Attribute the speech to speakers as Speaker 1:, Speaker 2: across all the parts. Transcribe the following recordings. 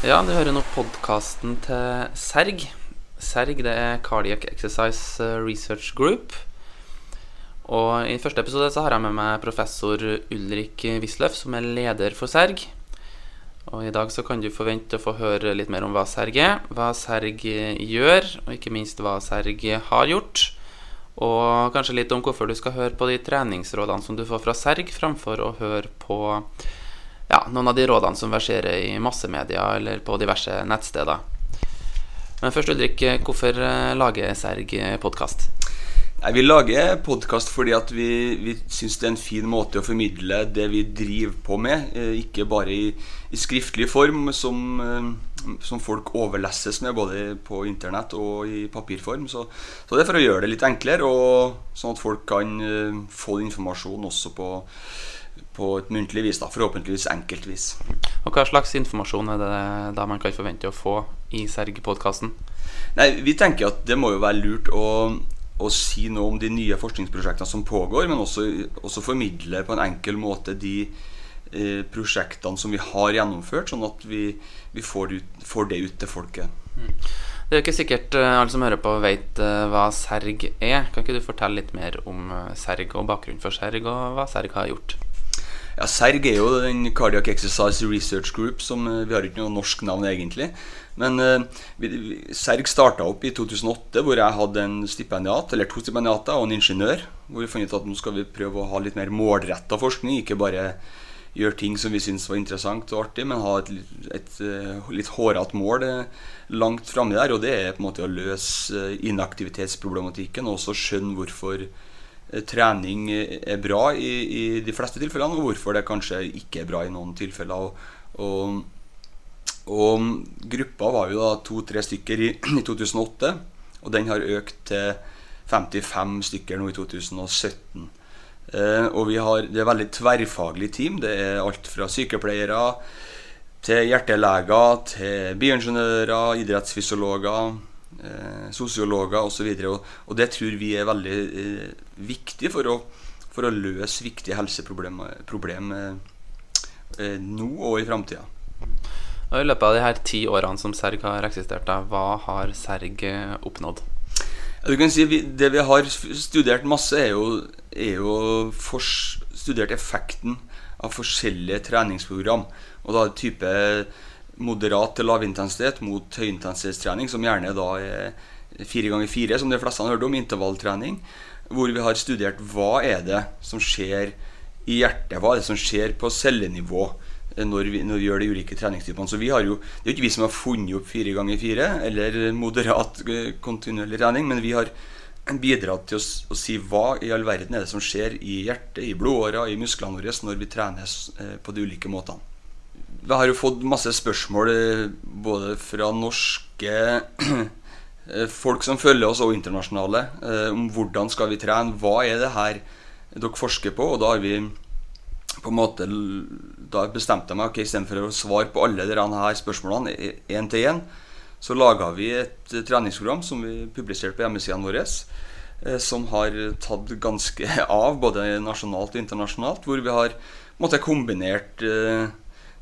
Speaker 1: Ja, du hører nå podkasten til Serg. Serg det er Cardiac Exercise eh, Research Group. Og I første episode så har jeg med meg professor Ulrik Wisløff, som er leder for Serg. Og I dag så kan du forvente å få høre litt mer om hva Serg er, hva Serg gjør, og ikke minst hva Serg har gjort. Og kanskje litt om hvorfor du skal høre på de treningsrådene som du får fra Serg, framfor å høre på ja, noen av de rådene som verserer i massemedia eller på diverse nettsteder. Men først, Ulrik, hvorfor eh, lager Serg podkast?
Speaker 2: Vi lager podkast fordi vi, vi syns det er en fin måte å formidle det vi driver på med. Eh, ikke bare i, i skriftlig form, som, eh, som, folk overlesses med både på internett og i papirform. Så, så, det er for å gjøre det litt enklere, og sånn at folk kan få informasjon også på på et muntlig vis. da, Forhåpentligvis enkelt vis.
Speaker 1: Og Hva slags informasjon er det da man kan forvente å få i Serg-podkasten?
Speaker 2: Vi tenker at det må jo være lurt å, å, si noe om de nye forskningsprosjektene som pågår, men også, også formidle på en enkel måte de eh, prosjektene som vi har gjennomført, sånn at vi, vi får, ut, får, det ut til folket. Mm.
Speaker 1: Det er jo ikke sikkert uh, alle som hører på, vet uh, hva Serg er. Kan ikke du fortelle litt mer om Serg og bakgrunnen for Serg, og hva Serg har gjort?
Speaker 2: Ja, Serg er jo den Cardiac Exercise Research Group som eh, Vi har ikke noe norsk navn, egentlig. Men uh, Serg starta opp i 2008, hvor jeg hadde en stipendiat, eller to stipendiater og en ingeniør. Hvor vi fant ut at nå skal vi prøve å ha litt mer målretta forskning. Ikke bare gjøre ting som vi syns var interessant og artig, men ha et, et, et eh, litt hårete mål langt framme der. Og det er på en måte å løse inaktivitetsproblematikken og også skjønne hvorfor trening er bra i, i, de fleste tilfellene, og hvorfor det kanskje ikke er bra i noen tilfeller. Og, og, og gruppa var jo da to-tre stykker i, i, 2008, og den har økt til 55 stykker nå i 2017. Eh, og vi har, det er veldig tverrfaglig team. Det er alt fra sykepleiere til hjerteleger, til bioingeniører, idrettsfysiologer eh, sosiologer osv. Og, og, og det tror vi er veldig eh, viktig for å, for å, løse viktige helseproblemer problem, eh, nå og i framtida.
Speaker 1: I løpet av de her ti årene som Serg har eksistert, da, hva har Serg eh, oppnådd?
Speaker 2: Du kan si vi, Det vi har studert masse, er jo, er jo studert effekten av forskjellige treningsprogram. Og da type moderat til lavintensitet mot høyintensitetstrening, som gjerne da er fire ganger fire, som de fleste har hørt om, intervalltrening. Hvor vi har studert hva er det som skjer i hjertet, hva er det som skjer på cellenivå når vi, når vi gjør de ulike treningstypene. Så vi har jo, Det er jo ikke vi som har funnet opp fire ganger fire eller moderat eh, kontinuerlig trening, men vi har bidratt til å, å, si hva i all verden er det som skjer i hjertet, i blodåra, i musklene våre når vi trener eh, på de ulike måtene. Vi har jo fått masse spørsmål eh, både fra norske eh, folk som følger oss, og internasjonale, eh, om hvordan skal vi trene. Hva er det her dere forsker på? Og da har vi på en måte Da bestemte jeg meg ok, istedenfor å svare på alle disse spørsmålene én til én, så laga vi et treningsprogram som vi publiserte på hjemmesidene våre. Som har tatt ganske av, både nasjonalt og internasjonalt. Hvor vi har måtte, kombinert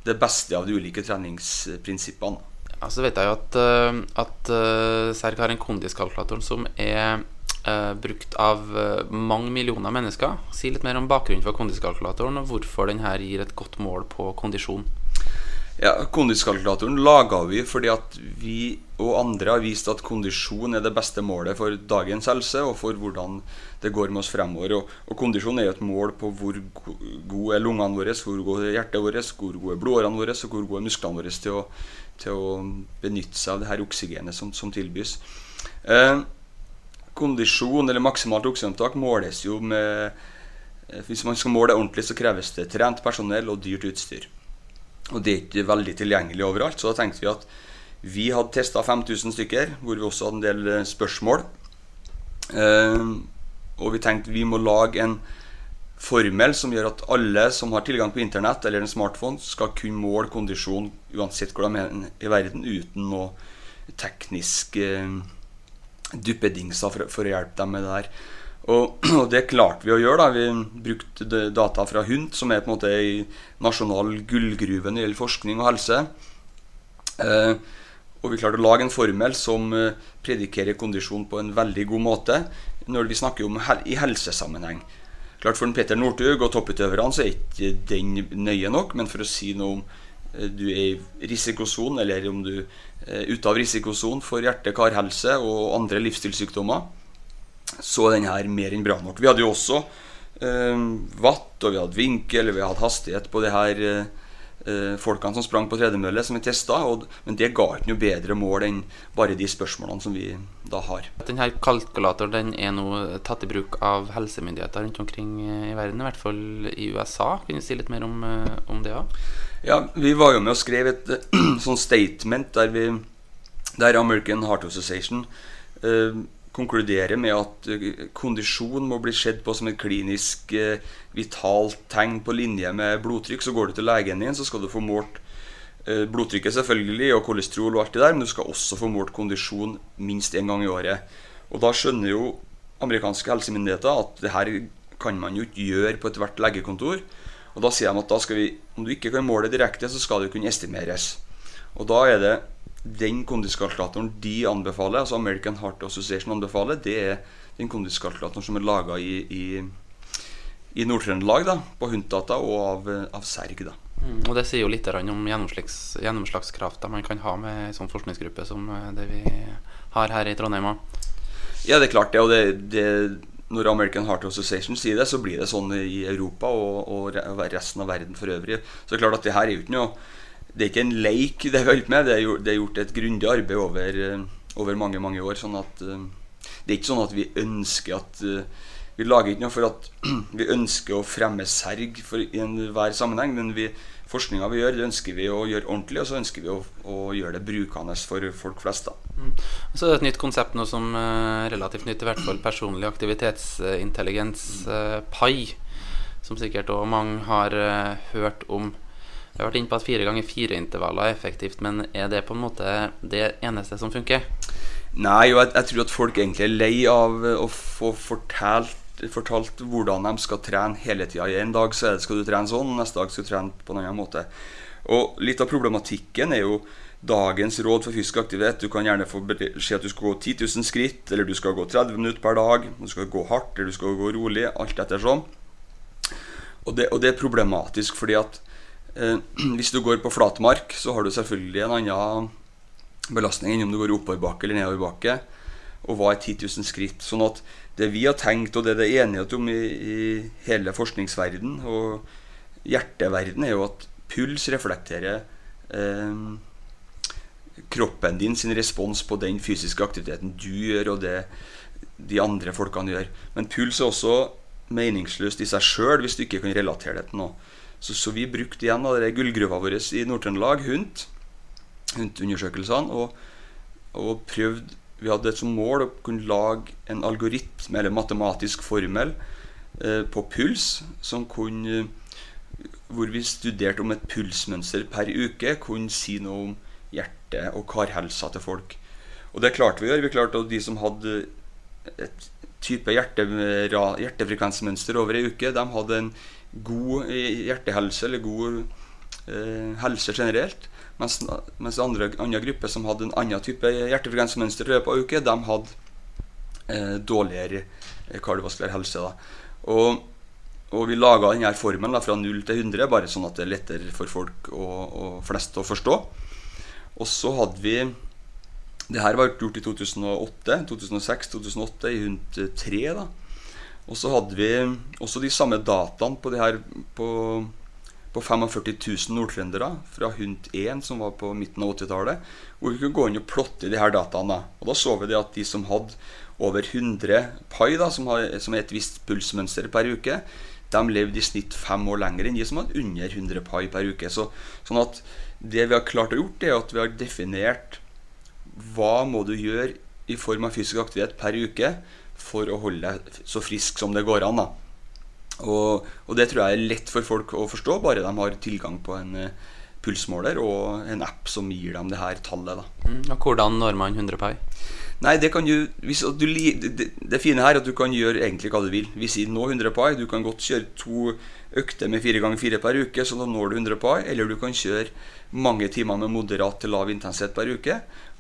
Speaker 2: det beste av de ulike treningsprinsippene.
Speaker 1: Ja, så vet jeg jo at, eh, at uh, Serg har en kondiskalkulator som er uh, brukt av mange millioner mennesker. Si litt mer om bakgrunnen for kondiskalkulatoren, og hvorfor den her gir et godt mål på kondisjon.
Speaker 2: Ja, Kondiskalkulatoren laga vi fordi at vi og andre har vist at kondisjon er det beste målet for dagens helse og for hvordan det går med oss fremover. Og, og kondisjon er jo et mål på hvor gode er lungene våre, hvor gode er hjertet vårt, hvor gode er blodårene våre og hvor gode er musklene våre til å, til å benytte seg av det her oksygenet som, som tilbys. Eh, kondisjon, eller maksimalt oksygenopptak, måles jo med eh, Hvis man skal måle ordentlig, så kreves det trent personell og dyrt utstyr. Og det er ikke veldig tilgjengelig overalt. Så da tenkte vi at vi hadde testa 5000 stykker, hvor vi også hadde en del eh, spørsmål. Eh, og vi tenkte vi må lage en formel som gjør at alle som har tilgang på internett eller en smartphone, skal kunne måle kondisjon uansett hvor de er i verden, uten noe teknisk eh, duppedingser for, for, å hjelpe dem med det der. Og, og, det klarte vi å gjøre. da Vi brukte data fra HUNT, som er på en måte ei nasjonal gullgruve når det gjelder forskning og helse. Eh, og vi klarte å lage en formel som eh, predikerer kondisjon på en veldig god måte når vi snakker om hel i helsesammenheng. Klart For Petter Northug og topputøverne så er ikke den nøye nok, men for å si noe om eh, du er i risikosonen, eller om du er ute av risikosonen for hjerte-karhelse og andre livsstilssykdommer, så den her mer enn bra nok. Vi hadde jo også eh, watt, og vi hadde vinkel, vi hadde hastighet på de her eh, eh, folkene som sprang på tredemølle, som vi testa. Men det ga ikke noe bedre mål enn bare de spørsmålene som vi da har.
Speaker 1: Denne kalkulatoren den er nå tatt i bruk av helsemyndigheter rundt omkring i verden, i hvert fall i USA. Kan du si litt mer om, eh, om det òg?
Speaker 2: Ja, vi var jo med og skrev et sånn statement der, vi, der American Heart Association eh, konkluderer med at eh, kondisjon må bli sett på som et klinisk eh, vitalt tegn på linje med blodtrykk. Så går du til legen din, så skal du få målt eh, blodtrykket selvfølgelig, og kolesterol og alt det der, men du skal også få målt kondisjon minst én gang i året. Og da skjønner jo amerikanske helsemyndigheter at det her kan man jo ikke gjøre på ethvert legekontor. Og da sier de at da vi, om du ikke kan måle direkte, så skal det kunne estimeres. Og da er det den kondiskalkulatoren de anbefaler, altså American Heart Association anbefaler, det er den kondiskalkulatoren som er laga i, i, i Nord-Trøndelag, på Huntdata og av, av Serg. da.
Speaker 1: Mm, og Det sier jo litt om gjennomslags, gjennomslagskrafta man kan ha med en sånn forskningsgruppe som eh, det vi har her i Trondheim.
Speaker 2: Ja, det er klart det. Og det, det, når American Heart Association sier det, så blir det sånn i Europa og, og resten av verden for øvrig. Så det er klart at det her er jo ikke noe det er ikke en leik det vi holdt med. Det er, gjort, det er gjort et grundig arbeid over, eh, over, mange mange år. sånn at uh, Det er ikke sånn at vi ønsker at uh, Vi lager ikke noe for at vi ønsker å fremme serg for, i enhver sammenheng. Men vi, forskninga vi gjør, det ønsker vi å gjøre ordentlig, og så ønsker vi å, å gjøre det brukende for folk flest. da. Mm.
Speaker 1: Så er et nytt konsept nå som uh, relativt nytt, i hvert fall personlig aktivitetsintelligens, PAI, som sikkert òg mange har hørt om. Jeg har vært inne på at fire ganger fire-intervaller er effektivt, men er det på en måte det eneste som funker?
Speaker 2: Nei, jeg, jeg tror at folk egentlig er lei av å få fortalt, fortalt hvordan de skal trene hele tida. En dag så skal du trene sånn, neste dag skal du trene på en annen måte. Og Litt av problematikken er jo dagens råd for fysisk aktivitet. Du kan gjerne få beskjed at du skal gå 10 000 skritt, eller du skal gå 30 minutter per dag. Du skal gå hardt, eller du skal gå rolig. Alt etter sånn. Og det, og det er problematisk fordi at Eh, hvis du går på flatmark, så har du selvfølgelig en annen belastning enn om du går oppoverbakke eller nedoverbakke. Og hva er 10 000 skritt? Sånn at det vi har tenkt, og det det er enighet om i, i hele forskningsverden og hjerteverden, er jo at puls reflekterer eh, kroppen din sin respons på den fysiske aktiviteten du gjør, og det de andre folkene gjør. Men puls er også meningsløst i seg sjøl hvis du ikke kan relatere det til noe. Så, så vi brukte igjen av gullgruva vår i Nord-Trøndelag, HUNT, HUNT-undersøkelsene, og, og prøvde Vi hadde som mål å kunne lage en algoritme eller matematisk formel eh, på puls som kunne hvor vi studerte om et pulsmønster per uke kunne si noe om hjerte- og karhelsa til folk. Og det klarte vi å gjøre. Vi klarte at de som hadde et type hjerte, hjertefrekvensmønster over ei uke, de hadde en god hjertehelse eller god eh, helse generelt. Mens, mens andre, andre grupper som hadde en annen type hjertefrekvensmønster i løpet av uke, de hadde eh, dårligere eh, kardiovaskulær helse. Og, og vi laga denne formen da, fra 0 til 100, bare sånn at det er lettere for folk og, og flest å forstå. Og så hadde vi det her var gjort i 2008, 2006, 2008 i HUNT 3. da og så hadde vi også de samme dataene på, her, på, på 45 000 nordtrøndere fra HUNT 1, som var på midten av 80-tallet, hvor vi kunne gå inn og plotte de her dataene. Og da så vi at de som hadde over 100 pai, da, som, har, som er et visst pulsmønster per uke, de levde i snitt fem år lenger enn de som hadde under 100 pai per uke. Så, sånn at det vi har klart å gjort, er at vi har definert hva må du gjøre i form av fysisk aktivitet per uke for å holde deg så frisk som det går an. da. Og, og, det tror jeg er lett for folk å forstå, bare de har tilgang på en uh, pulsmåler og en app som gir dem det her tallet. da.
Speaker 1: Mm, og Hvordan når man 100 pai?
Speaker 2: Nei, det kan du, hvis du det, det fine her er at du kan gjøre egentlig hva du vil. Vi sier nå 100 pai. Du kan godt kjøre to økter med fire ganger fire per uke, så da når du 100 pai. Eller du kan kjøre mange timer med moderat til lav intensitet per uke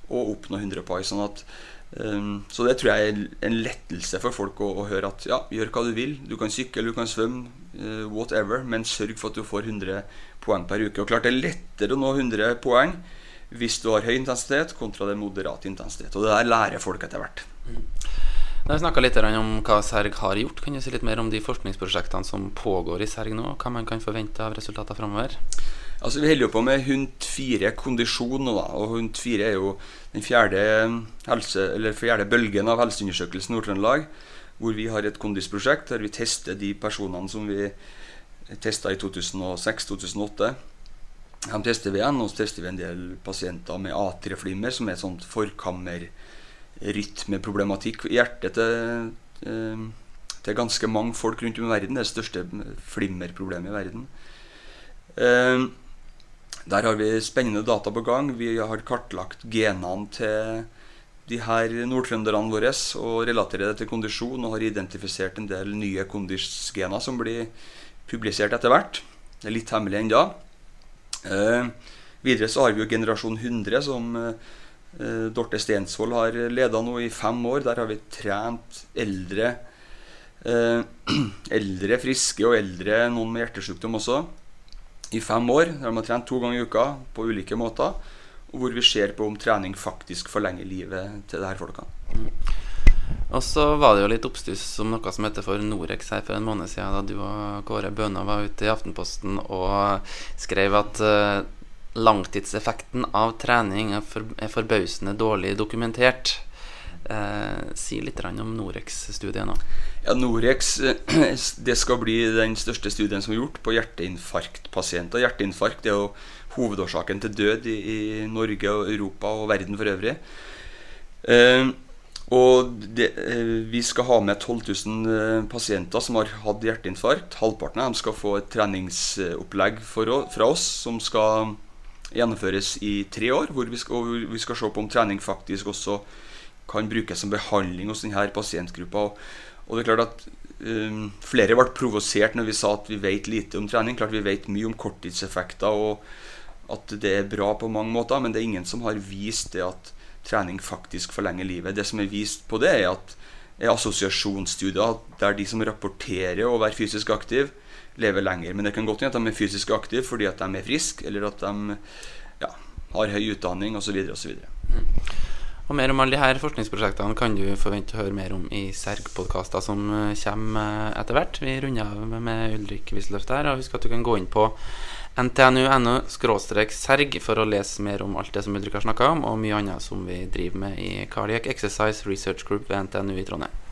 Speaker 2: og oppnå 100 pai. Sånn um, så det tror jeg er en lettelse for folk å, å, høre at ja, gjør hva du vil. Du kan sykle, du kan svømme, uh, whatever, men sørg for at du får 100 poeng per uke. Og klart det er lettere å nå 100 poeng hvis du har høy intensitet kontra det moderat intensitet. Og det der lærer folk etter hvert. Mm.
Speaker 1: Da har vi snakka litt om hva Serg har gjort. Kan du si litt mer om de forskningsprosjektene som pågår i Serg nå? Hva man kan forvente av resultater framover?
Speaker 2: Altså, vi holder jo på med hund 4 kondisjon nå. da, og hund 4 er jo den fjerde, helse, fjerde bølgen av Helseundersøkelsen Nord-Trøndelag. Hvor vi har et kondisprosjekt der vi tester de personene som vi testa i 2006-2008 de tester vi igjen, og så tester vi en del pasienter med atrieflimmer, som er et sånt forkammerrytmeproblematikk i hjertet til, eh, til ganske mange folk rundt om i verden. Det er det største flimmerproblemet i verden. Eh, der har vi spennende data på gang. Vi har kartlagt genene til de her nordtrønderne våre og relaterer det til kondisjon og har identifisert en del nye kondisgener som blir publisert etter hvert. Det er litt hemmelig ennå. Eh, videre så har vi jo Generasjon 100, som eh, Dorte Stensvold har leda nå i fem år. Der har vi trent eldre, eh, eldre friske og eldre, noen med hjertesykdom også, i fem år. Der de har trent to ganger i uka på ulike måter. Og hvor vi ser på om trening faktisk forlenger livet til disse folkene.
Speaker 1: Og så var det jo litt oppstuss om noe som heter for Norex her for en måned siden, da du og Kåre Bøna var ute i Aftenposten og skrev at uh, langtidseffekten av trening er forbausende dårlig dokumentert. Uh, si litt om Norex-studiet nå.
Speaker 2: Ja, Norex det skal bli den største studien som er gjort på hjerteinfarktpasienter. Hjerteinfarkt er jo hovedårsaken til død i, i Norge og Europa og verden for øvrig. Eh, og det, eh, vi skal ha med 12 000 eh, pasienter som har hatt hjerteinfarkt. Halvparten av dem skal få et treningsopplegg for, fra oss som skal gjennomføres i tre år. Hvor vi, skal, hvor vi skal, se på om trening faktisk også kan brukes som behandling hos denne pasientgruppa. Og, det er klart at um, Flere ble provosert når vi sa at vi vet lite om trening. Klart Vi vet mye om korttidseffekter og at det er bra på mange måter, men det er ingen som har vist det at trening faktisk forlenger livet. Det som er vist på det, er at er assosiasjonsstudier der de som rapporterer å være fysisk aktiv, lever lenger. Men det kan godt hende at de er fysisk aktive fordi at de er friske, eller at de ja, har høy utdanning osv. osv.
Speaker 1: Og mer om alle de her forskningsprosjektene kan du forvente å høre mer om i Serg-podkaster som eh, kommer eh, etter hvert. Vi runder av med Ulrik Wisløff der. Og husk at du kan gå inn på ntnu.no serg for å lese mer om alt det som Ulrik har snakka om, og mye annet som vi driver med i Cardiac Exercise Research Group ved NTNU i Trondheim.